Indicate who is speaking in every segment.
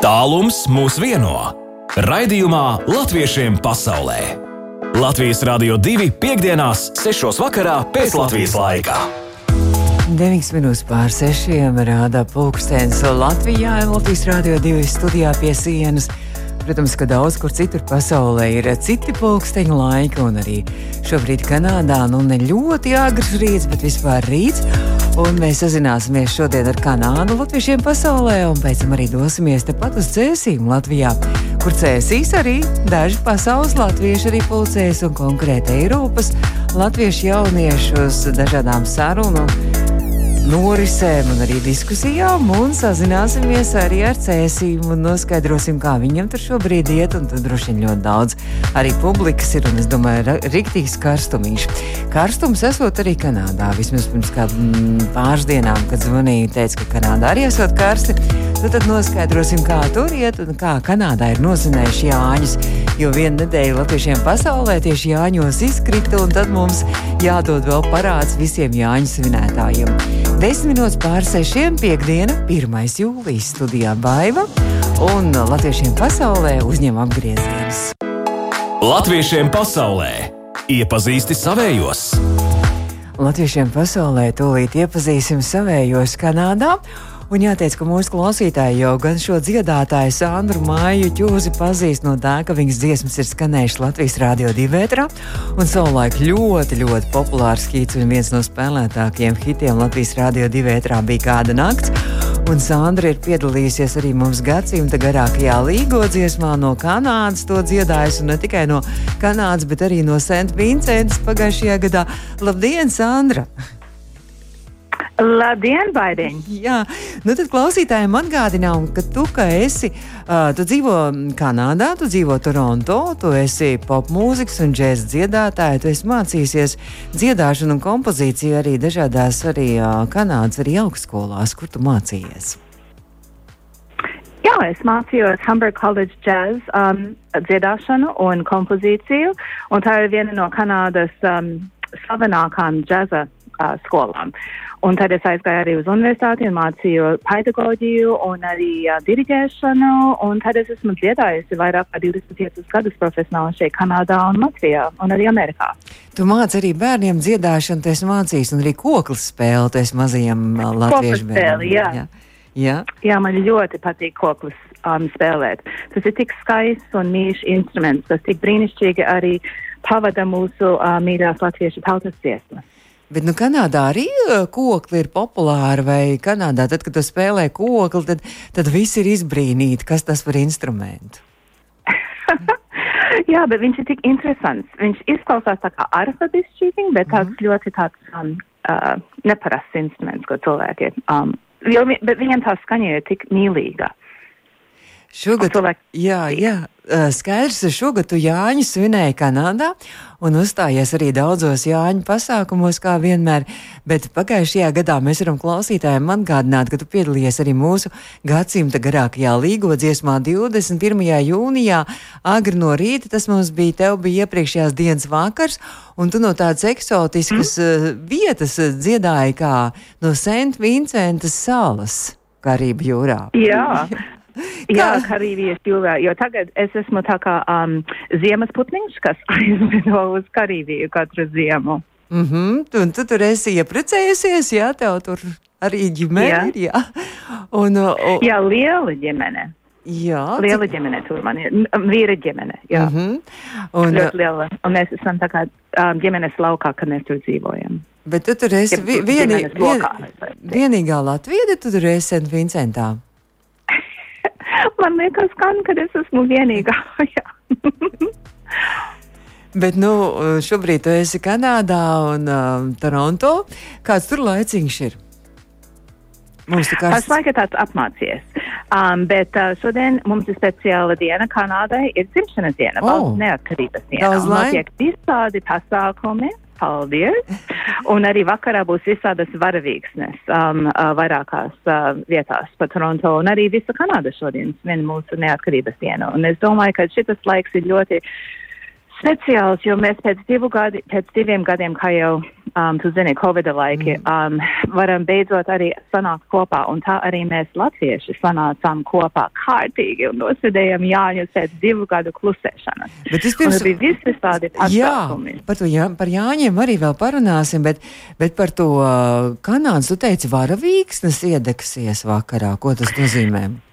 Speaker 1: Tālums mūs vieno. Raidījumā Latviešiem pasaulē. Latvijas Rādio 2.5.6. pēc Latvijas laika.
Speaker 2: 9 minūtes pār 6. rāda pulkstenis Latvijā, Latvijas Rādio 2 studijā pie sienas. Protams, ka daudz kur citur pasaulē ir citi pulksteņu laiki, un arī šobrīd Kanādā nu ne ļoti agrs rīts, bet vispār rīts. Un mēs sazināsimies šodien ar Kanādu latviešiem pasaulē, un pēc tam arī dosimies tepat uz cēsīm Latvijā, kur cēsīs arī daži pasaules latvieši arī pulcēs un konkrēti Eiropas latviešu jauniešu uz dažādām sarunu norisēm un arī diskusijām, un sazināsimies arī ar cēsīm un noskaidrosim, kā viņam tur šobrīd iet. Tur droši vien ļoti daudz arī publikas ir, un es domāju, rīktīgs karstumiņš. Karstums esot arī Kanādā. Vismaz pirms kādām pāris dienām, kad zvanīju, teica, ka Kanādā arī esot karsti. Nu, tad noskaidrosim, kā tur iet un kā Kanādā ir nozinējuši Jāņus. Jo viena nedēļa Latviešiem pasaulē tieši Jāņos izkrita, un tad mums jādod vēl parāds visiem Jāņu svinētājiem. Desmit minūtes pār sešiem piekdiena, 1. jūlijas studijā Baiva un Latviešiem pasaulē uzņem apgriezienus.
Speaker 1: Latviešiem pasaulē iepazīsti savējos!
Speaker 2: Latviešiem pasaulē tūlīt iepazīsim savējos Kanādā. Un jāteic, ka mūsu klausītāji jau gan šo dziedātāju Sandru Māju ķūzi pazīst no tā, ka viņas dziesmas ir skanējušas Latvijas Rādio 2. un savulaik ļoti, ļoti populārs hits un viens no spēlētākajiem hitiem Latvijas Rādio 2. bija kāda nakts. Un Sandra ir piedalījusies arī mums gadsimta garākajā līgo dziesmā no Kanādas. To dziedājusi ne tikai no Kanādas, bet arī no St. Vincentas pagājušajā gadā. Labdien, Sandra!
Speaker 3: Labdien, Baidiņ!
Speaker 2: Jā, nu tad klausītājiem atgādinām, ka tu, ka esi, uh, tu dzīvo Kanādā, tu dzīvo Toronto, tu esi popmūzikas un džēzus dziedātāja, tu esi mācījusies dziedāšanu un kompozīciju arī dažādās arī uh, Kanādas arī augstskolās, kur tu mācījies.
Speaker 3: Jā, es mācījos Hamburg College Jazz um, dziedāšanu un kompozīciju, un tā ir viena no Kanādas um, slavenākām džaza uh, skolām. Un tad es aizgāju arī uz universitāti un mācīju pedagoģiju un arī uh, diriģēšanu. Un tad es esmu dziedājusi vairāk kā 25 gadus profesionāli šeit, Kanādā un Latvijā un arī Amerikā.
Speaker 2: Tu māci arī bērniem dziedāšanu, tu esi mācījis un arī koklis spēli, tu esi mazajiem uh, latviešu bērniem.
Speaker 3: Jā. Jā.
Speaker 2: Jā.
Speaker 3: jā, man ļoti patīk koklis um, spēlēt. Tas ir tik skaists un mīļš instruments, kas tik brīnišķīgi arī pavada mūsu uh, mīļās latviešu tautas dziesmas.
Speaker 2: Bet nu, Kanādā arī kokli ir populāri, vai Kanādā, tad, kad tu spēlē kokli, tad, tad viss ir izbrīnīti, kas tas par instrumentu.
Speaker 3: Jā, bet viņš ir tik interesants. Viņš izklausās tā kā arfabisšķīgi, bet tāds mm ļoti tāds um, uh, neparasts instruments, ko cilvēki. Um, jo, bet viņam tā skaņa ir tik mīlīga.
Speaker 2: Šogad, jā, jā, skaidrs, ka šogad tu Jāņu svinēji Kanādā un uzstājies arī daudzos Jāņu pasākumos, kā vienmēr. Bet pagājušajā gadā mēs varam klausītājiem atgādināt, ka tu piedalījies arī mūsu gadsimta garākajā līgo dziesmā 21. jūnijā. Agri no rīta tas mums bija, tev bija iepriekšējās dienas vakars, un tu no tādas eksotiskas mm. vietas dziedāji kā no St. Vincentas salas. Karību jūrā.
Speaker 3: Jā, Jā, Karīvijas jūrā, jo tagad es esmu tā kā um, ziemas putniņš, kas aizlido uz Karīviju katru ziemu.
Speaker 2: Mm -hmm, tu, tu tur esi iepriecējusies, jā, tev tur arī ģimene jā. ir, jā. Un, o,
Speaker 3: jā, liela ģimene.
Speaker 2: Jā,
Speaker 3: liela cik... ģimene tur man ir. Vīra ģimene. Jā, mm -hmm. un, ļoti liela. Un mēs esam tā kā um, ģimenes laukā, kad mēs tur dzīvojam.
Speaker 2: Bet tu tur esi vi, vieni, vien, vienīgā Latvija, tu tur esi. Vincentā.
Speaker 3: Man liekas, gan, ka es esmu vienīgā.
Speaker 2: Bet nu, šobrīd tu esi Kanādā un uh, Toronto. Kāds tur laiciņš ir?
Speaker 3: Mums ir kāds... laikam tāds apmācies. Um, bet uh, šodien mums ir speciāla diena Kanādai. Ir dzimšanas diena, oh. valsts neatkarības diena.
Speaker 2: Daudz laimē.
Speaker 3: Notiek visādi pasākumi. Paldies! Un arī vakarā būs visādas varavīksnes um, uh, vairākās uh, vietās pa Toronto un arī visa Kanāda šodien svin mūsu neatkarības dienu. Un es domāju, ka šitas laiks ir ļoti speciāls, jo mēs pēc, divu gadi, pēc diviem gadiem, kā jau um, tu zini, Covid laiki, um, varam beidzot arī sanākt kopā. Un tā arī mēs latvieši sanācām kopā kārtīgi un nosēdējām Jāņus pēc divu gadu klusēšanas.
Speaker 2: Bet vispirms
Speaker 3: Un bija visi tādi
Speaker 2: Jā,
Speaker 3: pasākumi.
Speaker 2: par, to, jā, par Jāņiem arī vēl parunāsim, bet, bet par to uh, kanādu tu teici, varavīksnes iedegsies vakarā. Ko tas nozīmē?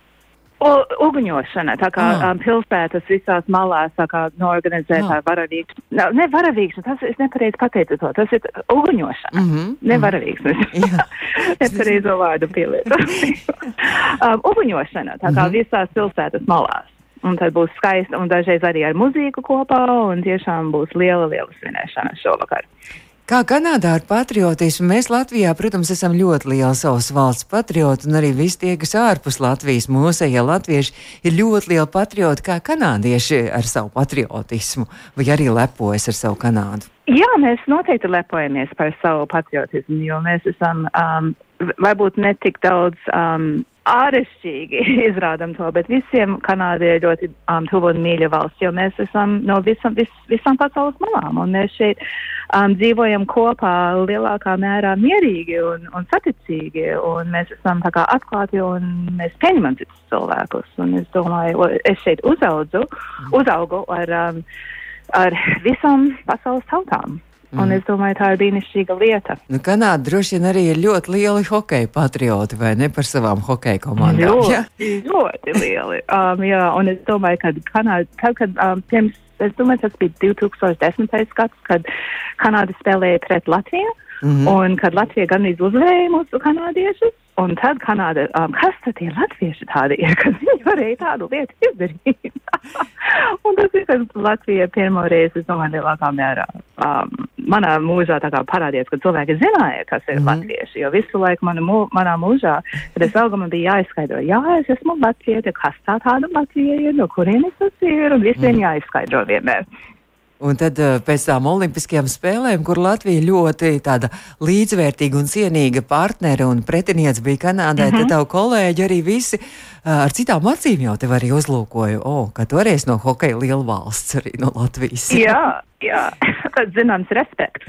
Speaker 3: U, uguņošana, tā kā
Speaker 2: Ah.
Speaker 3: um, pilsētas visās malās, tā kā norganizētā
Speaker 2: Ah.
Speaker 3: varavīksne. No, ne varavīksne, tas es nepareizi pateicu to, tas ir uguņošana.
Speaker 2: Mm -hmm.
Speaker 3: Ne varavīksnes.
Speaker 2: Jā.
Speaker 3: Nepareizo vārdu pielietu. um, uguņošana, tā kā
Speaker 2: Mhm.
Speaker 3: visās pilsētas malās. Un tad būs skaista un dažreiz arī ar muzīku kopā, un tiešām būs liela, liela svinēšana šovakar.
Speaker 2: Kā Kanādā ar patriotismu, mēs Latvijā, protams, esam ļoti lieli savas valsts patrioti, un arī visi tie, kas ārpus Latvijas, mūsējie latvieši, ir ļoti lieli patrioti, kā kanādieši ar savu patriotismu, vai arī lepojas ar savu Kanādu.
Speaker 3: Jā, mēs noteikti lepojamies par savu patriotismu, jo mēs esam um, varbūt ne tik daudz um, ārešķīgi izrādam to, bet visiem Kanāda ir ļoti um, tuvu un mīļa valsts, jo mēs esam no visam, vis, visām pasaules malām, un mēs šeit um, dzīvojam kopā lielākā mērā mierīgi un, un saticīgi, un mēs esam tā kā atklāti un mēs pieņemam citus cilvēkus, un es domāju, es šeit uzaudzu, uzaugu ar. Um, ar visām pasaules tautām. Un es domāju, tā ir brīnišķīga lieta.
Speaker 2: Nu, Kanāda droši vien arī ir ļoti lieli hokeja patrioti, vai ne par savām hokeja komandām? Jā?
Speaker 3: Ļoti, ļoti lieli. Um, jā, un es domāju, ka Kanāda, tad, kad um, pirms, es domāju, tas bija 2010. gads, kad Kanāda spēlēja pret Latviju. Mm. -hmm. Un kad Latvija gandrīz uzvarēja mūsu kanādiešus, un tad Kanāda, um, kas tad tie latvieši tādi ir, ka viņi varēja tādu lietu izdarīt? un tas ir, kad Latvija pirmo reizi, es domāju, lielākā mērā um, manā mūžā tā kā parādījās, ka cilvēki zināja, kas ir mm. -hmm. latvieši, jo visu laiku mana, mū, manā mūžā, kad es augu, man bija jāizskaidro, jā, es esmu latvieti, kas tā tāda Latvija ir, no kurienes tas ir, un visiem mm. jāizskaidro vienmēr.
Speaker 2: Un tad uh, pēc tām olimpiskajām spēlēm, kur Latvija ļoti līdzvērtīga un cienīga partnere un pretiniece bija Kanādai, mm -hmm. tad tavu kolēģi arī visi uh, ar citām acīm jau tev arī uzlūkoja, o, oh, ka esi no hokeja liela valsts arī no Latvijas.
Speaker 3: Jā, jā, zināms respekts.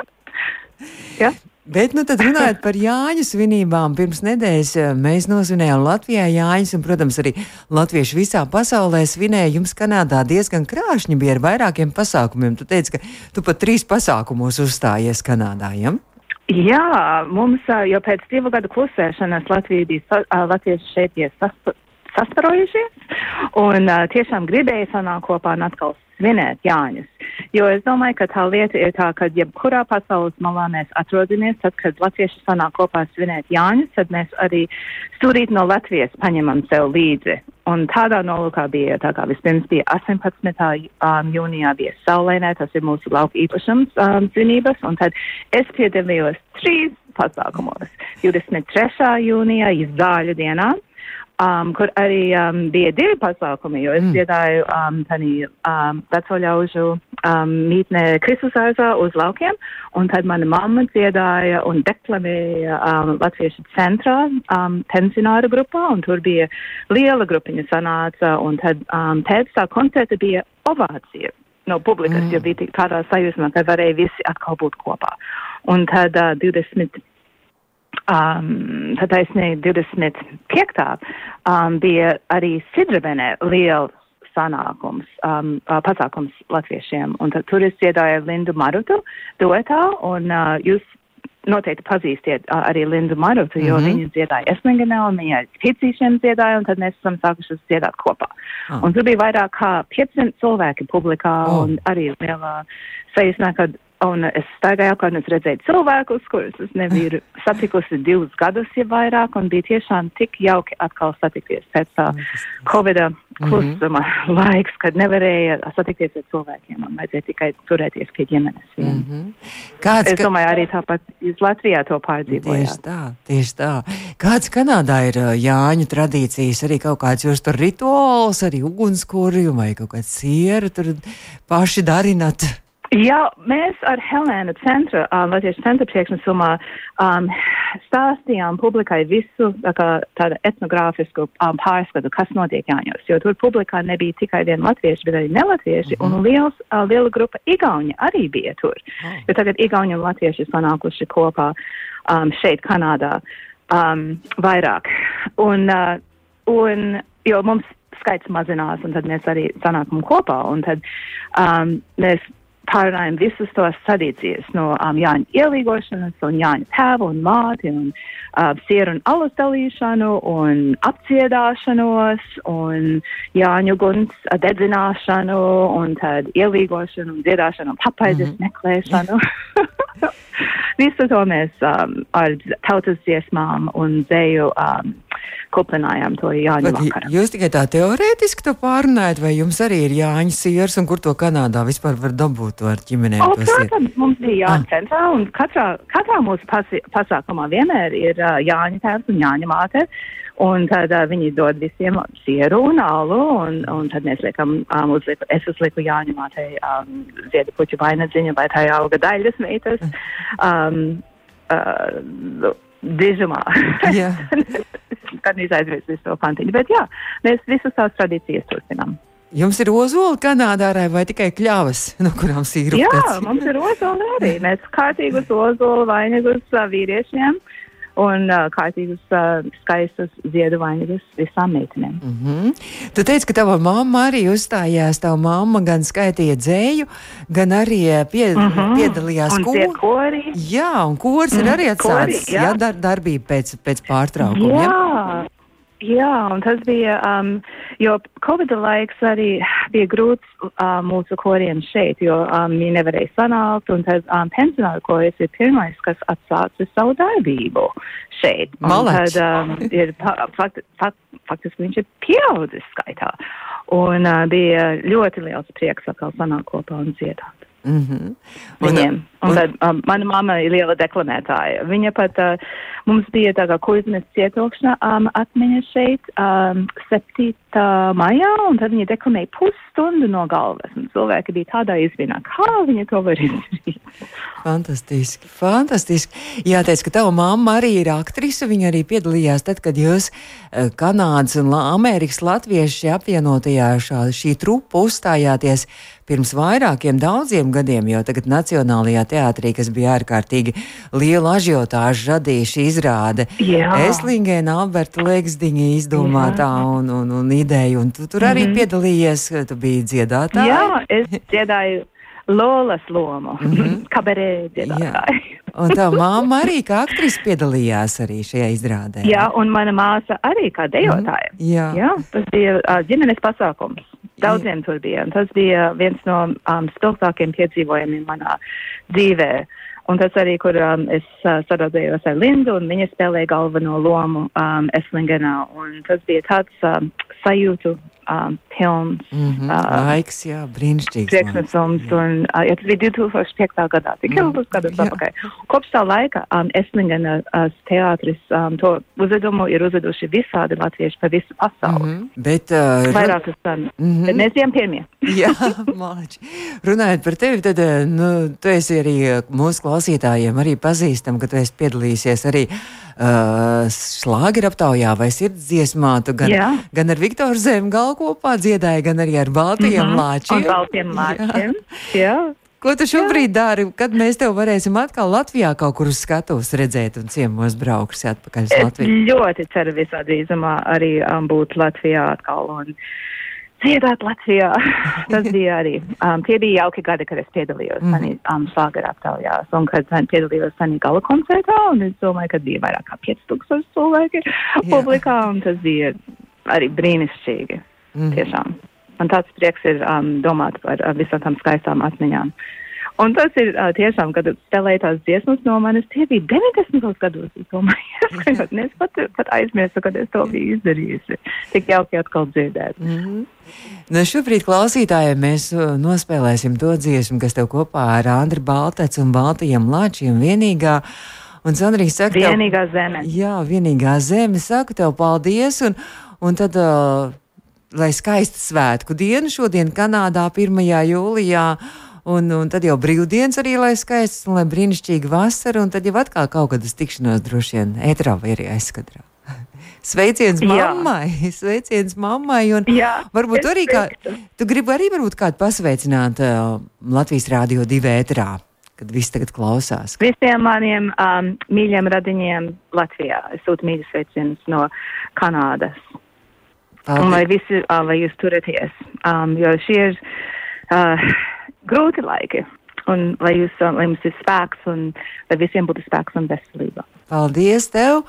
Speaker 3: jā.
Speaker 2: Bet, nu, tad runājot par Jāņu svinībām, pirms nedēļas eh, mēs nosvinējām Latvijā Jāņus, un, protams, arī latvieši visā pasaulē svinēja. Jums Kanādā diezgan krāšņi bija ar vairākiem pasākumiem. Tu teici, ka tu pat trīs pasākumos uzstājies Kanādā, ja?
Speaker 3: Jā, mums ā, jau pēc divu gadu klusēšanas Latvija bija, sa- ā, latvieši šeit sasp sasparojušies un tiešām gribēja sanākt kopā un atkal svinēt Jāņus. Jo es domāju, ka tā lieta ir tā, ka jebkurā pasaules malā mēs atrodamies, tad, kad latvieši sanāk kopā svinēt Jāņus, tad mēs arī stūrīt no Latvijas paņemam sev līdzi. Un tādā nolūkā bija, tā kā vispirms bija 18. Um, jūnijā bija saulēnē, tas ir mūsu lauka īpašums um, svinības, un tad es piedalījos trīs pasākumos. 23. jūnijā, izzāļu dienā, um, kur arī um, bija divi pasākumi, jo es mm. dziedāju um, tādī um, veco ļaužu um, mītnē Kristusārzā uz laukiem, un tad mana mamma dziedāja un deklamēja um, Latviešu centrā um, pensionāru grupā, un tur bija liela grupiņa sanāca, un tad um, pēc tā koncerta bija ovācija no publikas, mm. jo bija tādā sajūsmā, ka varēja visi atkal būt kopā. Un tad uh, 20 um, tad taisnīgi 25. Um, bija arī Sidrabenē liels sanākums, um, uh, pasākums latviešiem. Un tad tur es dziedāju Lindu Marutu duetā, un uh, jūs noteikti pazīstiet uh, arī Lindu Marutu, jo mm. -hmm. viņa dziedāja Esminganē, un viņa Ticīšiem dziedāja, un tad mēs esam sākušas dziedāt kopā.
Speaker 2: Ah.
Speaker 3: Un tur bija vairāk kā 500 cilvēki publikā,
Speaker 2: oh.
Speaker 3: un arī lielā sajūsmā, kad Un es staigāju apkārt, un es redzēju cilvēkus, kurus es nebiju satikusi divus gadus, ja vairāk, un bija tiešām tik jauki atkal satikties pēc tā Covid klusuma mm -hmm. laiks, kad nevarēja satikties ar cilvēkiem, un vajadzēja tikai turēties pie ģimenes. Mm
Speaker 2: Mm
Speaker 3: -hmm.
Speaker 2: Kāds,
Speaker 3: Es domāju, arī tāpat jūs Latvijā to pārdzīvojāt.
Speaker 2: Tieši tā, tieši tā. Kāds Kanādā ir Jāņu tradīcijas, arī kaut kāds jūs tur rituāls, arī ugunskuri vai kaut kāds siera tur paši darinat?
Speaker 3: Jā, mēs ar Helēnu centra, um, Latvijas centra priekšnesumā um, stāstījām publikai visu tā kā, tādu etnogrāfisku um, pārskatu, kas notiek Jāņos, jo tur publikā nebija tikai vieni latvieši, bet arī nelatvieši, mm -hmm. un liels, uh, liela grupa igauņi arī bija tur, oh. jo tagad igauņi un latvieši sanākuši kopā um, šeit Kanādā um, vairāk. Un, uh, un, jo mums skaits mazinās, un tad mēs arī sanākam kopā, un tad um, mēs pārunājam visus tos tradīcijas no um, Jāņa ielīgošanas un Jāņa tēva un māti un uh, sieru un alus dalīšanu un apciedāšanos un Jāņu guns uh, dedzināšanu un tad ielīgošanu un dziedāšanu un papaizes mm -hmm. meklēšanu. Visu to mēs um, ar tautas dziesmām un dzēju um, kuplinājām to Jāņa vakaru.
Speaker 2: Jūs tikai tā teorētiski to pārunājat, vai jums arī ir Jāņa siers, un kur to Kanādā vispār var dabūt ar ģimenēm?
Speaker 3: O, protams, mums bija Jāņa ah. centrā, un katrā, katrā mūsu pasi, pasākumā vienmēr ir uh, Jāņa tēvs un Jāņa māte. Un tad uh, viņi dod visiem sieru un alu, un, un tad mēs liekam, um, uzliku, es uzliku Jāņa mātei um, ziedu puķu vainadziņu, vai tā auga daļas meitas. Um, uh, dižumā. Jā. Kad aizmirst visu to pantiņu. Bet jā, mēs visas tās tradīcijas turpinām.
Speaker 2: Jums ir ozola Kanādā vai tikai kļavas, no kurām sīrup?
Speaker 3: Jā, mums ir ozola arī. Mēs kārtīgus ozola vainagus vīriešiem. Uh, un uh, kārtīgus, uh, skaistus ziedu vainagus visām meitenēm.
Speaker 2: Mm -hmm. Tu teici, ka tava mamma arī uzstājās. Tava mamma gan skaitīja dzēju, gan arī pie, mm -hmm. piedalījās
Speaker 3: korī.
Speaker 2: Jā, un kurs mm -hmm. ir arī atsācis jā. Jā, dar, darbība pēc, pēc pārtraukuma.
Speaker 3: Jā. jā. Jā, un tas bija, um, jo Covid laiks arī bija grūts uh, mūsu koriem šeit, jo um, viņi nevarēja sanākt, un tad um, pensionāru koris ir pirmais, kas atsāca savu darbību šeit.
Speaker 2: Malēc.
Speaker 3: Tad um, ir, fakt, fakt, faktiski viņš ir pieaudzis skaitā, un uh, bija ļoti liels prieks atkal sanākt kopā un dziedāt. Mm -hmm. Viņiem. Un, un tad um, mana mamma ir liela deklamētāja. Viņa pat, uh, mums bija tā kā kuizmes cietokšana um, atmiņa šeit um, 7. maijā, un tad viņa deklamēja pusstundu no galvas. Un cilvēki bija tādā izvinā, kā viņa to var izdarīt.
Speaker 2: Fantastiski, fantastiski. Jāteic, ka tava mamma arī ir aktrise. Viņa arī piedalījās tad, kad jūs uh, Kanādas un Amerikas latvieši apvienotajā šā, šī trupa uzstājāties pirms vairākiem daudziem gadiem, jo tagad Nacionālajā teātrī, kas bija ārkārtīgi liela ažiotāža radījuši izrāde. Jā. Eslingēna Alberta Legsdiņa izdomātā un, un, un ideja, un tu tur arī mm -hmm. piedalījies, tu biji dziedātāja.
Speaker 3: Jā, es dziedāju Lolas lomu, mm -hmm. kabarē dziedātāju.
Speaker 2: Un tā māma arī kā aktrise piedalījās arī šajā izrādē.
Speaker 3: Jā, un mana māsa arī kā dejotāja. Mm, jā. jā, tas bija ģimenes pasākums. Daudziem tur bija. Tas bija viens no um, spilgtākiem piedzīvojumiem manā dzīvē. Un tas arī, kur um, es uh, sadarbojas ar Lindu, un viņa spēlēja galveno lomu um, Eslingenā. Un tas bija tāds um, sajūtu um, pilns.
Speaker 2: Mm -hmm. uh, Laiks, jā, brīnišķīgs.
Speaker 3: Priekšnesums, un uh, ja tas bija 2005. gadā, tik ilgus mm. gadus atpakaļ. Kopš tā laika um, Eslingenas uh, teātris um, to uzvedumu ir uzveduši visādi latvieši pa visu pasauli. Mm -hmm.
Speaker 2: Bet, uh,
Speaker 3: Vairākas gan. Mm -hmm. Mēs bijām pirmie.
Speaker 2: jā, māči. Runājot par tevi, tad, uh, nu, tu esi arī uh, mūsu klausītājiem arī pazīstam, ka tu esi piedalīsies arī uh, šlāgeru aptaujā vai sirds dziesmā. Tu gan, Jā. gan ar Viktoru Zemgalu kopā dziedāji, gan arī ar Baltijiem mm -hmm. lāčiem.
Speaker 3: Baltiem lāčiem. Jā. Jā.
Speaker 2: Ko tu šobrīd dari? Kad mēs tev varēsim atkal Latvijā kaut kur uz skatuves redzēt un ciemos braukšu atpakaļ uz Latviju?
Speaker 3: Es ļoti ceru visā drīzumā arī um, būt Latvijā atkal. Un, dziedāt Latvijā. Tas bija arī. Um, tie bija jauki gadi, kad es piedalījos mm. -hmm. um, slāgara aptaujās un kad piedalījos Sanī gala koncertā. Un es domāju, ka bija vairāk kā 5000 cilvēki publikā un tas bija arī brīnišķīgi. Mm. -hmm. Tiešām. Man tāds prieks ir um, domāt par uh, visām tām skaistām atmiņām. Un tas ir uh, tiešām, kad spēlēju tās dziesmas no manis, tie bija 90. gados. Es domāju, ka es pat, pat aizmirsu, kad es to biju izdarījusi. Tik jauki atkal dzirdēt. Mm -hmm.
Speaker 2: Nu, šobrīd klausītājiem mēs nospēlēsim to dziesmu, kas tev kopā ar Andriu Baltec un Baltajiem Lāčiem vienīgā. Un Sandrija saka,
Speaker 3: vienīgā tev, zeme.
Speaker 2: Jā, vienīgā zeme. Saku tev paldies. Un, un tad, uh, lai skaista svētku diena šodien Kanādā 1. jūlijā. Un, un tad jau brīvdienas arī, lai skaists un lai brīnišķīgi vasara, un tad jau atkal kaut kādas tikšanās droši vien ētrā vai arī aizskadrā. Sveiciens mammai, Jā. sveiciens mammai, un Jā, varbūt arī kā, tu gribi arī varbūt kādu pasveicināt uh, Latvijas Rādio divi ētrā, kad viss tagad klausās.
Speaker 3: Visiem maniem um, mīļiem radiņiem Latvijā, es sūtu mīļus sveicienus no Kanādas. Paldies. Un lai visi, uh, lai jūs turaties, um, jo šie ir uh, grūti laiki. Un lai, jūs, uh, lai mums ir spēks un lai visiem būtu spēks un veselība.
Speaker 2: Paldies tev!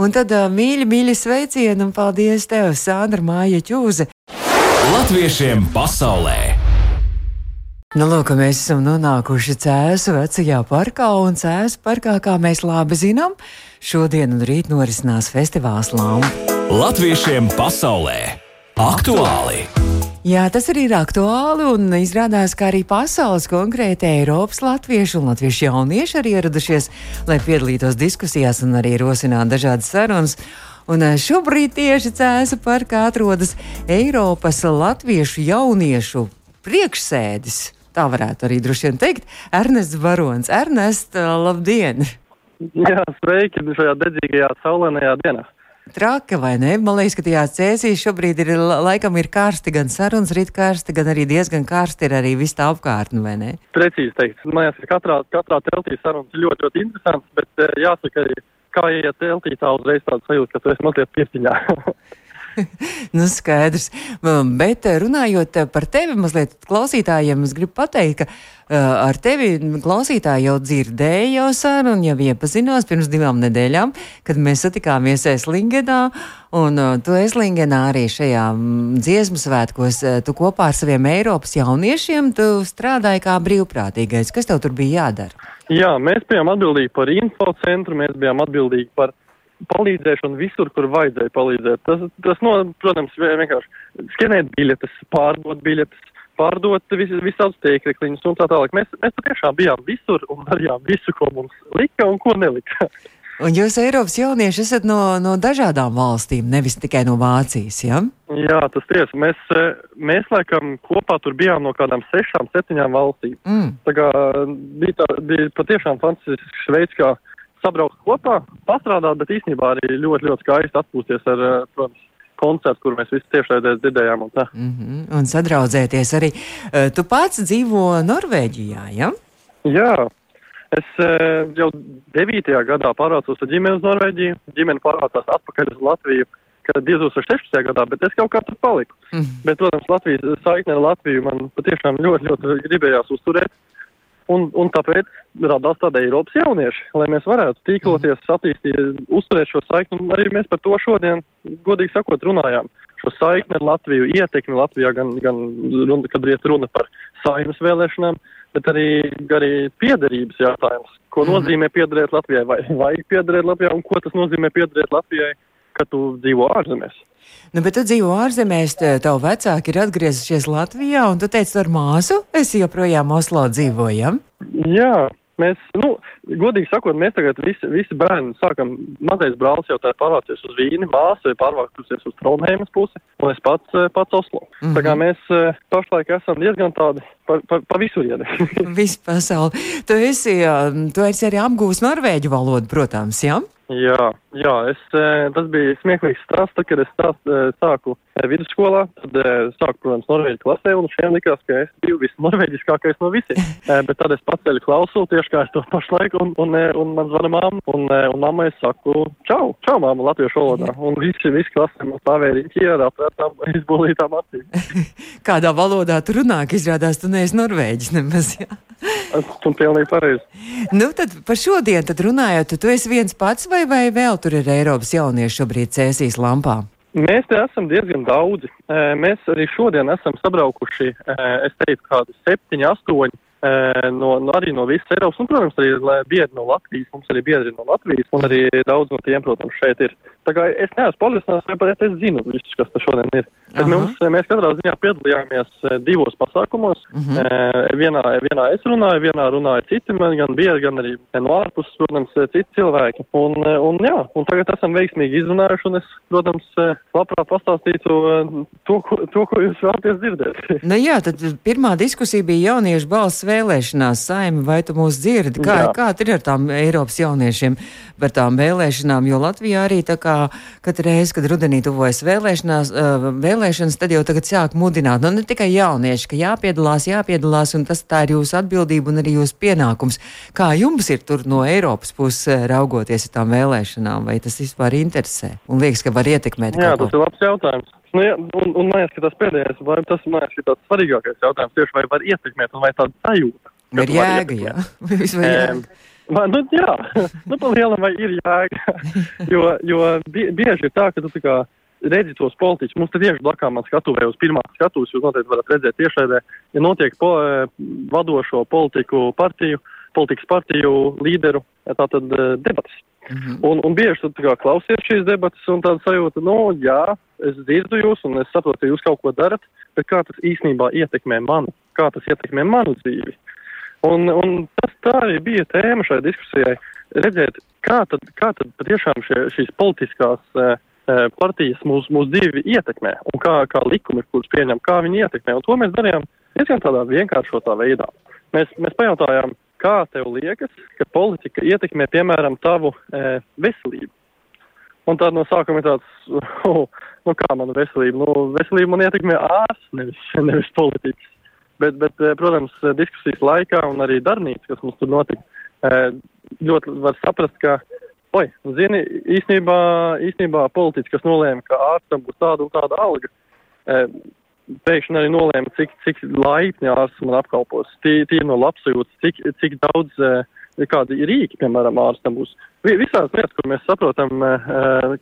Speaker 2: Un tad uh, mīļi, mīļi sveicieni un paldies tev, Sandra Māja Čūze!
Speaker 1: Latviešiem pasaulē!
Speaker 2: Nu, lūk, mēs esam nonākuši Cēzu vecajā parkā, un Cēzu parkā, kā mēs labi zinām, šodien un rīt norisinās festivāls Lampa.
Speaker 1: Latviešiem pasaulē aktuāli!
Speaker 2: Jā, tas arī ir aktuāli, un izrādās, ka arī pasaules, konkrēti Eiropas latvieši un latviešu jaunieši arī ieradušies, lai piedalītos diskusijās un arī rosinātu dažādas sarunas. Un eh, šobrīd tieši Cēzu parkā atrodas Eiropas latviešu jauniešu priekšsēdis. Tā varētu arī droši vien teikt. Ernests Barons. Ernest, eh, labdien!
Speaker 4: Jā, sveiki šajā dedzīgajā saulainajā dienā!
Speaker 2: Traka vai ne? Man liekas, ka tajā cēsīs šobrīd ir laikam ir karsti, gan sarunas rīt karsti, gan arī diezgan karsti ir arī viss tā apkārtne, vai ne?
Speaker 4: Precīzi teikt. Man liekas, ka katrā, katrā teltī sarunas ir ļoti, ļoti interesants, bet eh, jāsaka kā iet teltī, tā uzreiz tāds sajūta, ka tu esi mazliet piestiņā.
Speaker 2: nu, skaidrs. Bet eh, runājot eh, par tevi, mazliet klausītājiem, es gribu pateikt, ka uh, ar tevi klausītāji jau dzirdēja jau sarunu, jau iepazinās pirms divām nedēļām, kad mēs satikāmies Eslingenā. Un tu Eslingenā arī šajā mm, dziesmu svētkos, tu kopā ar saviem Eiropas jauniešiem, strādāji kā brīvprātīgais. Kas tev tur bija jādara?
Speaker 4: Jā, mēs bijām atbildīgi par info centru, mēs bijām atbildīgi par palīdzēšanu visur, kur vajadzēja palīdzēt. Tas, tas no, protams, vienkārši skenēt biļetes, pārdot biļetes, pārdot vis, visādus tēkļus un tā tālāk. Mēs, mēs patiešām bijām visur un darījām visu, ko mums lika un ko nelika.
Speaker 2: Un jūs, Eiropas jaunieši, esat no, no dažādām valstīm, nevis tikai no Vācijas, ja?
Speaker 4: Jā, tas tiesa. Mēs, mēs laikam kopā tur bijām no kādām sešām, septiņām valstīm. Mm. Tā kā bija, tā, bija patiešām fantastisks veids, kā sabraukt kopā, pastrādāt, bet īstenībā arī ļoti, ļoti skaisti atpūsties ar, eh, protams, koncertu, kur mēs visi tiešraidēs dzirdējām. Un, tā.
Speaker 2: mm -hmm. un sadraudzēties arī. Eh, tu pats dzīvo Norvēģijā, ja?
Speaker 4: Jā. Es eh, jau 9. gadā pārvācos ar ģimeni uz Norvēģiju. Ģimene pārvācās atpakaļ uz Latviju, kad 2016. gadā, bet es kaut kā tur paliku. Mm. Bet, protams, Latvijas saikne ar Latviju man patiešām ļoti, ļoti gribējās uzturēt. Un, un tāpēc radās tāda Eiropas jaunieši, lai mēs varētu tīkloties, mhm. attīstīt, uzturēt šo saikni. Un arī mēs par to šodien, godīgi sakot, runājām. Šo saikni ar Latviju, ietekmi Latvijā, gan, gan runa, kad iet runa par saimnes vēlēšanām, bet arī, arī piederības jautājums. Ko mhm. nozīmē piederēt Latvijai, vai vajag piederēt Latvijai, un ko tas nozīmē piederēt Latvijai, kad tu dzīvo ārzemēs.
Speaker 2: Nu, bet tu dzīvo ārzemēs, tev vecāki ir atgriezušies Latvijā, un tu teici, ar māsu esi joprojām Oslo dzīvojam?
Speaker 4: Jā. Mēs, nu, godīgi sakot, mēs tagad visi, visi bērni sākam, mazais brālis jau tā pārvācies uz Vīni, māsa ir pārvākusies uz Trondheimas pusi, un es pats, eh, pats Oslo. Mm -hmm. Tā kā mhm. mēs eh, pašlaik esam diezgan tādi pa, pa, pa visurieni.
Speaker 2: Visu pasauli. Tu esi, tu esi arī apgūst norvēģu valodu, protams, jā? Ja?
Speaker 4: Jā, jā es, eh, tas bija smieklīgs stāsts, tad, kad es stāst, eh, sāku eh, vidusskolā, tad sāku, protams, norvēģi klasē, un šiem likās, ka es biju visnorvēģiskākais no visiem. Bet tad es paceļu klausulu tieši kā es to pašlaik, un, un, un man zvana mamma, un, un mamma es saku, čau, čau, mamma, latviešu valodā. Un visi, visi klasē man stāvēja riņķi ar atvērtām, izbolītām acīm.
Speaker 2: Kādā valodā tu runā, ka izrādās tu neesi norvēģis nemaz, jā?
Speaker 4: Un pilnīgi pareizi.
Speaker 2: Nu, tad par šodien tad runājot, tu esi viens pats vai, vai vēl tur ir Eiropas jaunieši šobrīd cēsīs lampā?
Speaker 4: Mēs te esam diezgan daudzi. Mēs arī šodien esam sabraukuši, es teiktu, kādi septiņi, astoņi no, no arī no visas Eiropas, un, protams, arī biedri no Latvijas, mums arī biedri no Latvijas, un arī daudz no tiem, protams, šeit ir. Tā kā es neesmu vai pat es zinu visus, kas te šodien ir. Bet mums, mēs katrā ziņā piedalījāmies divos pasākumos. Uh mhm. -huh. vienā, vienā es runāju, vienā runāja citi, man gan biedri, gan arī no ārpuses, protams, citi cilvēki. Un, un jā, un tagad esam veiksmīgi izrunājuši, un es, protams, labprāt pastāstītu to, ko, to, ko jūs vēlaties dzirdēt.
Speaker 2: nu jā, tad pirmā diskusija bija jauniešu balss vēlēšanās, saimi, vai tu mūs dzirdi? Kā,
Speaker 4: Jā.
Speaker 2: kā ir ar tām Eiropas jauniešiem par tām vēlēšanām? Jo Latvijā arī tā kā katru reizi, kad rudenī tuvojas vēlēšanās, uh, vēlēšanas, tad jau tagad sāk mudināt. Nu, ne tikai jaunieši, ka jāpiedalās, jāpiedalās, un tas tā ir jūsu atbildība un arī jūsu pienākums. Kā jums ir tur no Eiropas puses eh, raugoties ar tām vēlēšanām, vai tas vispār interesē? Un liekas, ka var ietekmēt
Speaker 4: Jā, tas ir labs jautājums. Nu, jā, un, un man liekas, ka tas pēdējais, vai tas man liekas, ka tāds svarīgākais jautājums tieši vai var ietekmēt, un vai tāda sajūta.
Speaker 2: Ir jēga, jā.
Speaker 4: Em,
Speaker 2: jēga.
Speaker 4: Vai, nu, jā, nu, pa lielam vai ir jēga. jo, jo bie, bieži ir tā, ka tu tā kā redzi tos politiķus. Mums te tieši blakām man skatuvē uz pirmā skatuves, jūs noteikti varat redzēt tiešraidē, ja notiek po, vadošo politiku partiju, politikas partiju līderu, tātad eh, debatas.
Speaker 2: Mhm.
Speaker 4: Un, un bieži tu klausies šīs debatas un tāda sajūta, nu, jā, es dzirdu jūs un es saprotu, ka jūs kaut ko darat, bet kā tas īstenībā ietekmē mani, kā tas ietekmē manu dzīvi. Un, un tas tā arī bija tēma šai diskusijai, redzēt, kā tad, kā tad patiešām šie, šīs politiskās uh, partijas mūs, mūs dzīvi ietekmē un kā, kā likumi, kurus pieņem, kā viņi ietekmē. Un to mēs darījām diezgan tādā vienkāršotā veidā. Mēs, mēs pajautājām, kā tev liekas, ka politika ietekmē, piemēram, tavu e, veselību. Un tad no sākuma ir tāds, oh, nu kā mana veselība? Nu, veselība man ietekmē ārsts, nevis, nevis politikas. Bet, bet, eh, protams, diskusijas laikā un arī darbnīca, kas mums tur notika, eh, ļoti var saprast, ka, oi, zini, īstenībā, īstenībā politiķis, kas nolēma, ka ārstam būs tāda un tāda alga, eh, pēkšņi arī nolēma, cik, cik laipni ārsts man apkalpos, tīri no labsajūtas, cik, cik daudz, kādi rīki, piemēram, ārstam būs. Vi- Visās lietas, kur mēs saprotam,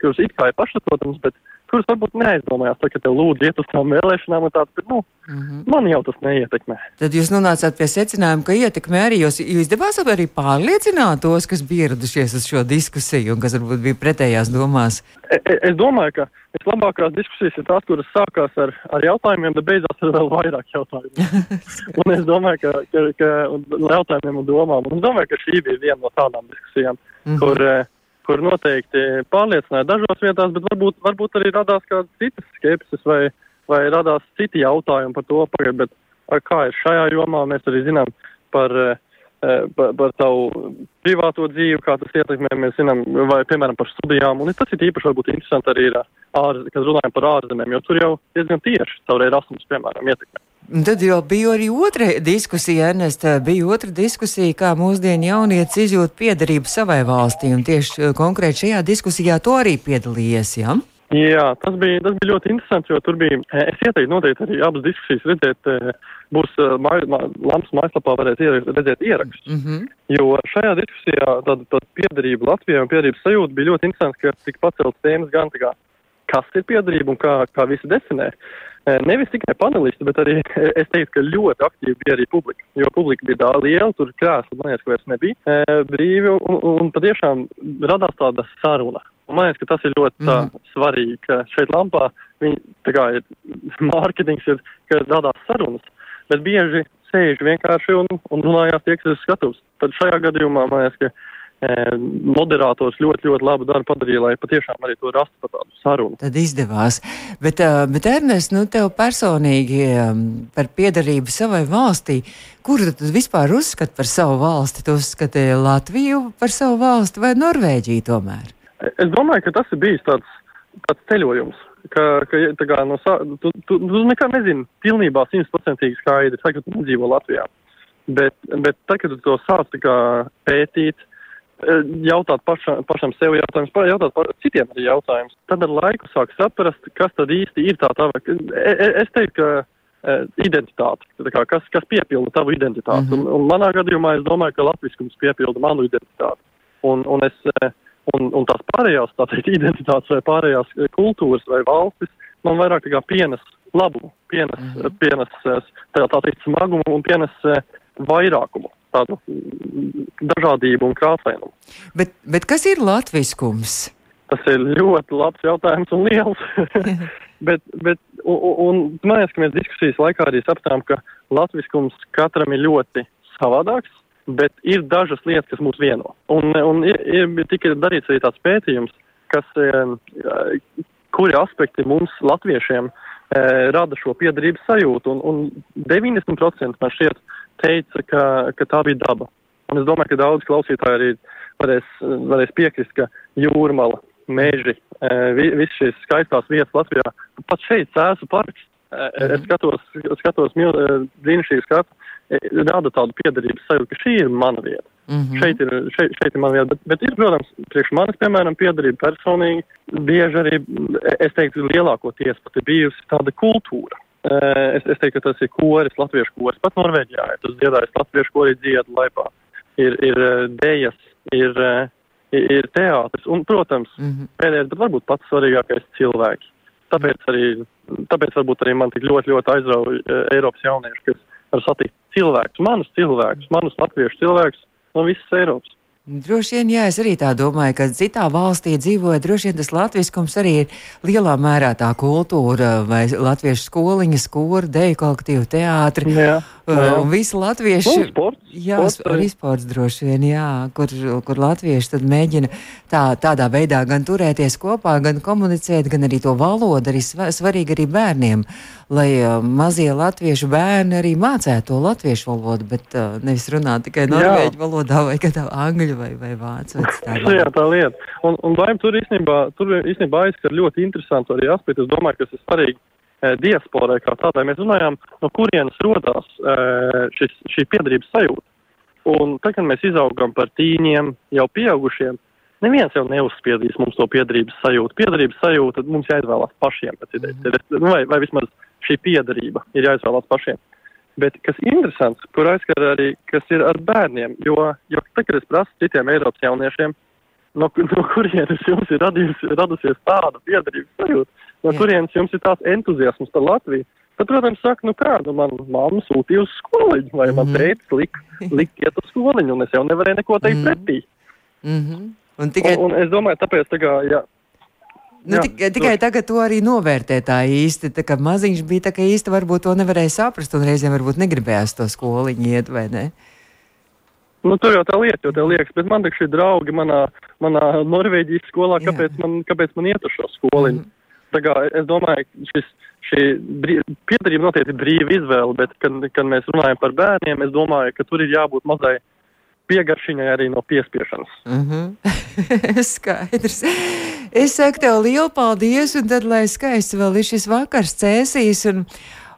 Speaker 4: kuras it kā ir pašsaprotams, bet kuras varbūt neaizdomājās, tā, ka tev lūdzu iet uz tām vēlēšanām un tāds, bet, nu,
Speaker 2: Mhm.
Speaker 4: man jau tas neietekmē.
Speaker 2: Tad jūs nonācāt pie secinājuma, ka ietekmē arī jūs, jūs izdevās arī pārliecināt tos, kas bija ieradušies uz šo diskusiju un kas varbūt bija pretējās domās.
Speaker 4: E- e- Es domāju, ka vislabākās diskusijas ir tās, kuras sākās ar, ar jautājumiem, bet beidzās ar vēl vairāk jautājumu. un es domāju, ka, ka, ka un jautājumiem un domām, un es domāju, ka šī bija viena no tādām diskusijām,
Speaker 2: Mhm.
Speaker 4: kur, eh, kur noteikti pārliecināja dažos vietās, bet varbūt, varbūt arī radās kādas citas skepsis vai, vai radās citi jautājumi par to, pagaid, bet kā ir šajā jomā, mēs arī zinām par, eh, par, par tavu privāto dzīvi, kā tas ietekmē, mēs zinām, vai, piemēram, par studijām, un tas ir īpaši varbūt interesanti arī, ir, ārz, kad runājam par ārzemēm, jo tur jau diezgan tieši caur Erasmus, piemēram, ietekmē.
Speaker 2: Un tad jau bija arī otra diskusija, Ernesta. Bija otra diskusija, kā mūsdienu jaunietis izjūt piederību savai valstī. Un tieši eh, konkrēti šajā diskusijā to arī piedalījies. Ja?
Speaker 4: Jā, tas bija, tas bija ļoti interesanti, jo tur bija, eh, es ieteiktu noteikti arī abas diskusijas redzēt, eh, būs māj, mā, Lampas mājaslapā varēs ierakst, redzēt ierakstus.
Speaker 2: Mm -hmm.
Speaker 4: Jo šajā diskusijā tāda, tāda piederība Latvijai un piederības sajūta bija ļoti interesants, ka tika pacelts tēmas gan tā kā, kas ir piederība un kā, kā visi definē. Eh, Nevis tikai panelisti, bet arī es teiktu, ka ļoti aktīvi bija arī publika. Jo publika bija tā liela, tur krēsli, man liekas, ka vairs nebija eh, brīvi un, un patiešām radās tāda saruna. Un man liekas, ka tas ir ļoti tā,
Speaker 2: Mhm.
Speaker 4: svarīgi, ka šeit lampā viņi, tā kā ir mārketings, ir, ka radās sarunas, bet bieži sēž vienkārši un, un runājās tie, kas ir uz skatuves. Tad šajā gadījumā man liekas, ka moderators ļoti, ļoti labu darbu padarīja, lai patiešām arī to rastu par tādu sarunu.
Speaker 2: Tad izdevās. Bet, uh, bet Ernest, nu tev personīgi um, par piedarību savai valstī, kuru tu vispār uzskati par savu valsti? Tu uzskati Latviju par savu valsti vai Norvēģiju tomēr?
Speaker 4: Es domāju, ka tas ir bijis tāds, tāds ceļojums. Ka, ka, kā no, tu, tu, tu nekā nezini pilnībā simtprocentīgi skaidri, tagad tu nedzīvo Latvijā. Bet, bet tad, kad tu to sāc pētīt, e, jautāt pašam, pašam sev jautājumus, jautāt par citiem arī jautājumus, tad ar laiku sāk saprast, kas tad īsti ir tā tava. e- e- Es teiktu, ka e, identitāte, tā kā, kas, kas piepilda tavu identitāti. Mm -hmm. un, un manā gadījumā es domāju, ka latviskums piepilda manu identitāti. Un, un, es, e, un, un tās pārējās, tā teikt, identitātes vai pārējās kultūras vai valstis man vairāk kā pienes labumu, pienes, mm. -hmm. pienes tā, tā teikt smagumu un pienes vairākumu, tādu dažādību un krāsainumu.
Speaker 2: Bet, bet kas ir latviskums?
Speaker 4: Tas ir ļoti labs jautājums un liels. bet, bet, un, un, man liekas, ka mēs diskusijas laikā arī sapratām, ka latviskums katram ir ļoti savādāks, bet ir dažas lietas, kas mūs vieno. Un, un ir, ir tika darīts arī tāds pētījums, kas, eh, kuri aspekti mums, latviešiem, eh, rada šo piedarības sajūtu. Un, un 90% man šķiet teica, ka, ka tā bija daba. Un es domāju, ka daudz klausītāji arī varēs, varēs piekrist, ka jūrmala, meži, vi, visas šīs skaistās vietas Latvijā, pat šeit cēsu parks, es skatos, skatos brīnišķīgi skatu, rada tādu piedarības sajūtu, ka šī ir mana vieta. Mm -hmm. šeit, ir, šeit, šeit ir mana vieta, bet, bet ir, protams, priekš manis, piemēram, piedarība personīgi, bieži arī, es teiktu, lielākoties pat ir bijusi tāda kultūra. Es, es teiktu, ka tas ir koris, latviešu koris, pat Norvēģijā tas dziedājis latviešu kori dziedu laipā. Ir, ir dējas, ir, ir, ir teātris un, protams, mm -hmm. pēdējais, bet varbūt pats svarīgākais cilvēki. Tāpēc arī, tāpēc varbūt arī man tik ļoti, ļoti aizrauja Eiropas jaunieši, kas var satikt cilvēkus, manus cilvēkus, manus latviešu cilvēkus no visas Eiropas.
Speaker 2: Droši vien, jā, es arī tā domāju, ka citā valstī dzīvoja, droši vien tas latviskums arī ir lielā mērā tā kultūra, vai latviešu skoliņa, skora, deju kolektīvu teātri. Jā, jā. Un visi latvieši.
Speaker 4: Un sports.
Speaker 2: Jā, sports, arī sports droši vien, jā, kur, kur latvieši tad mēģina tā, tādā veidā gan turēties kopā, gan komunicēt, gan arī to valodu, arī svarīgi arī bērniem lai uh, mazie latviešu bērni arī mācētu to latviešu valodu, bet uh, nevis runāt tikai norvēģu valodā vai kādā angļu vai, vai vācu.
Speaker 4: Vai jā, tā lieta. Un, un vai tur īstenībā, tur īstenībā aizskar ļoti interesantu arī aspektu. Es domāju, ka tas ir svarīgi diasporai kā tādai. Mēs runājām, no kurienes rodās e, šis, šī piedarības sajūta. Un tad, kad mēs izaugam par tīņiem, jau pieaugušiem, neviens jau neuzspiedīs mums to piedarības sajūtu. Piedarības sajūta mums jāizvēlās pašiem. Mm. Nu, vai, vai vismaz šī piedarība ir jāizvēlās pašiem. Bet kas ir interesants, kur aizskar arī, kas ir ar bērniem, jo, jo tad, kad es prasu citiem Eiropas jauniešiem, no, no kurienes jums ir radījus, radusies tāda piedarības sajūta, no Jā. kurienes jums ir tāds entuziasms par Latviju, tad, protams, saka, nu kā, nu man mamma sūtīja uz skoliņu, vai mm -hmm. man mhm. teica, lik, lik iet uz skoliņu, un es jau nevarēju neko teikt mm -hmm. pretī.
Speaker 2: Mm -hmm. Un, tikai...
Speaker 4: un, un es domāju, tāpēc, tā kā, jā,
Speaker 2: Nu, jā, tikai, tikai tagad to arī novērtē tā īsti. Tā kā maziņš bija, tā kā īsti varbūt to nevarēja saprast, un reizēm varbūt negribējās to skoliņu iet, vai ne?
Speaker 4: Nu, tur jau tā lieta, jo tā liekas, bet man taču ir draugi manā, manā Norvēģijas skolā, kāpēc man, kāpēc man iet uz šo skoliņu. Mm. Tā kā es domāju, šis, šī piedarība noteikti ir brīva izvēle, bet, kad, kad mēs runājam par bērniem, es domāju, ka tur ir jābūt mazai piegaršiņai arī no piespiešanas.
Speaker 2: Mm -hmm. Skaidrs. Es saku tev lielu paldies, un tad, lai skaisti vēl ir šis vakars cēsīs. Un...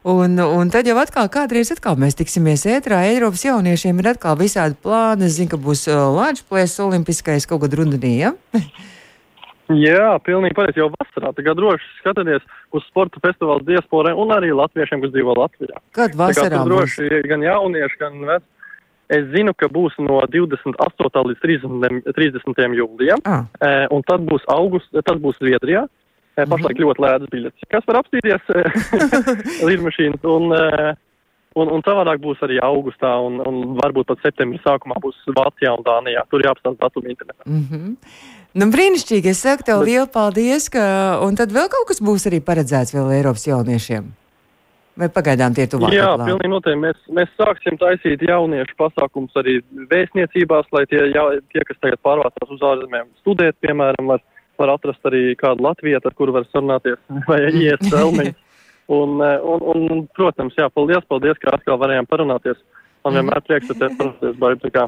Speaker 2: Un, un tad jau atkal kādreiz atkal mēs tiksimies ētrā. Eiropas jauniešiem ir atkal visādi plāni. Es zinu, ka būs uh, Latvijas olimpiskais kaut kad rudenī. Ja?
Speaker 4: Jā, pilnīgi pareizi. Jau vasarā tagad droši skatāties uz sporta festivālu diasporai un arī latviešiem, kas dzīvo Latvijā.
Speaker 2: Kad vasarā?
Speaker 4: Droši gan jaunieši, gan veci Es zinu, ka būs no 28. līdz 30. 30. jūlijam, ah. e, un tad būs augusts, tas būs Zviedrijā. E, pašlaik ļoti lētas biļetes. Kas var apstīties līdmašīnas, un, e, un, un savādāk būs arī augustā, un, un varbūt pat septembrī sākumā būs Vācijā un Dānijā. Tur jāapstāsta datumi internetā.
Speaker 2: Mm -hmm. Nu, brīnišķīgi, es saku tev Bet... lielu paldies, ka, un tad vēl kaut kas būs arī paredzēts vēl Eiropas jauniešiem. Vai pagaidām tie tuvāk?
Speaker 4: Jā, pilnīgi noteikti. Mēs, mēs sāksim taisīt jauniešu pasākums arī vēstniecībās, lai tie, jā, tie kas tagad pārvācās uz ārzemēm studēt, piemēram, var, var atrast arī kādu Latviju, ar kuru var sarunāties vai iet celmiņu. Un, un, un, protams, jā, paldies, paldies, ka atkal varējām parunāties. Man mhm. vienmēr prieks, ka te parunāties, Baiba, tā kā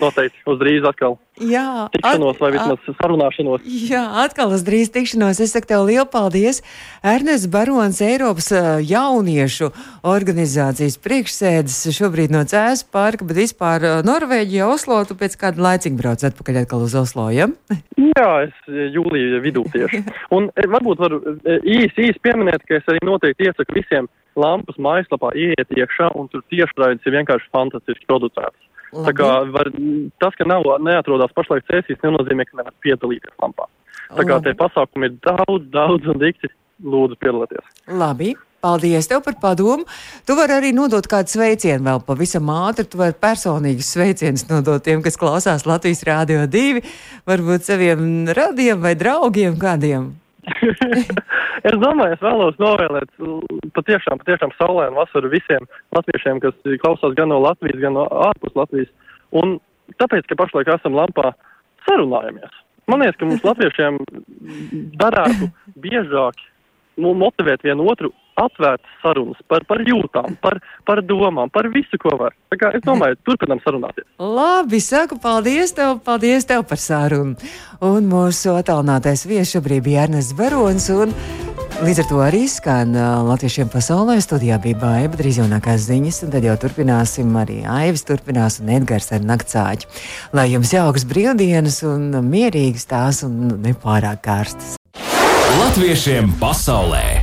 Speaker 4: noteikti uz drīz atkal.
Speaker 2: Jā,
Speaker 4: tikšanos vai vismaz sarunāšanos.
Speaker 2: Jā, atkal uz drīz tikšanos. Es saku tev lielu paldies. Ernests Barons, Eiropas jauniešu organizācijas priekšsēdis šobrīd no Cēzes parka, bet vispār Norvēģijā, Oslo, tu pēc kāda laicīga brauc atpakaļ atkal uz Oslo, ja?
Speaker 4: Jā, es jūliju vidū tieši. Un varbūt varu īsi, īsi pieminēt, ka es arī noteikti iesaku visiem lampas mājaslapā ieiet iekšā un tur tiešraides ir vienkārši fantastiski producētas. Tā kā var, tas, ka nav neatrodas pašlaik cēsīs, nenozīmē, ka nevar piedalīties lampā. Tā kā Labi. tie pasākumi ir daudz, daudz un dikti. Lūdzu, piedalieties.
Speaker 2: Labi. Paldies tev par padomu. Tu vari arī nodot kādu sveicienu vēl pavisam ātri. Tu vari personīgus sveicienus nodot tiem, kas klausās Latvijas Rādio 2, varbūt saviem radiem vai draugiem kādiem.
Speaker 4: es domāju, es vēlos novēlēt patiešām, patiešām saulēnu vasaru visiem latviešiem, kas klausās gan no Latvijas, gan no ārpus Latvijas. Un tāpēc, ka pašlaik esam lampā, sarunājamies. Man liekas, ka mums latviešiem darētu biežāk motivēt vienu otru atvērtas sarunas par, par jūtām, par, par domām, par visu, ko var. Tā kā es domāju, turpinām sarunāties.
Speaker 2: Labi, saku paldies tev, paldies tev par sarunu. Un mūsu attālinātais viesis šobrīd bija Ernsts Barons. Līdz ar to arī skan Latviešiem pasaulē. Studijā bija baiva, drīz jaunākās ziņas, un tad jau turpināsim arī Aivis, turpinās un Edgars ar naktsāķi. Lai jums jauks brīvdienas un mierīgas tās un nepārāk karstas.
Speaker 1: Latviešiem pasaulē!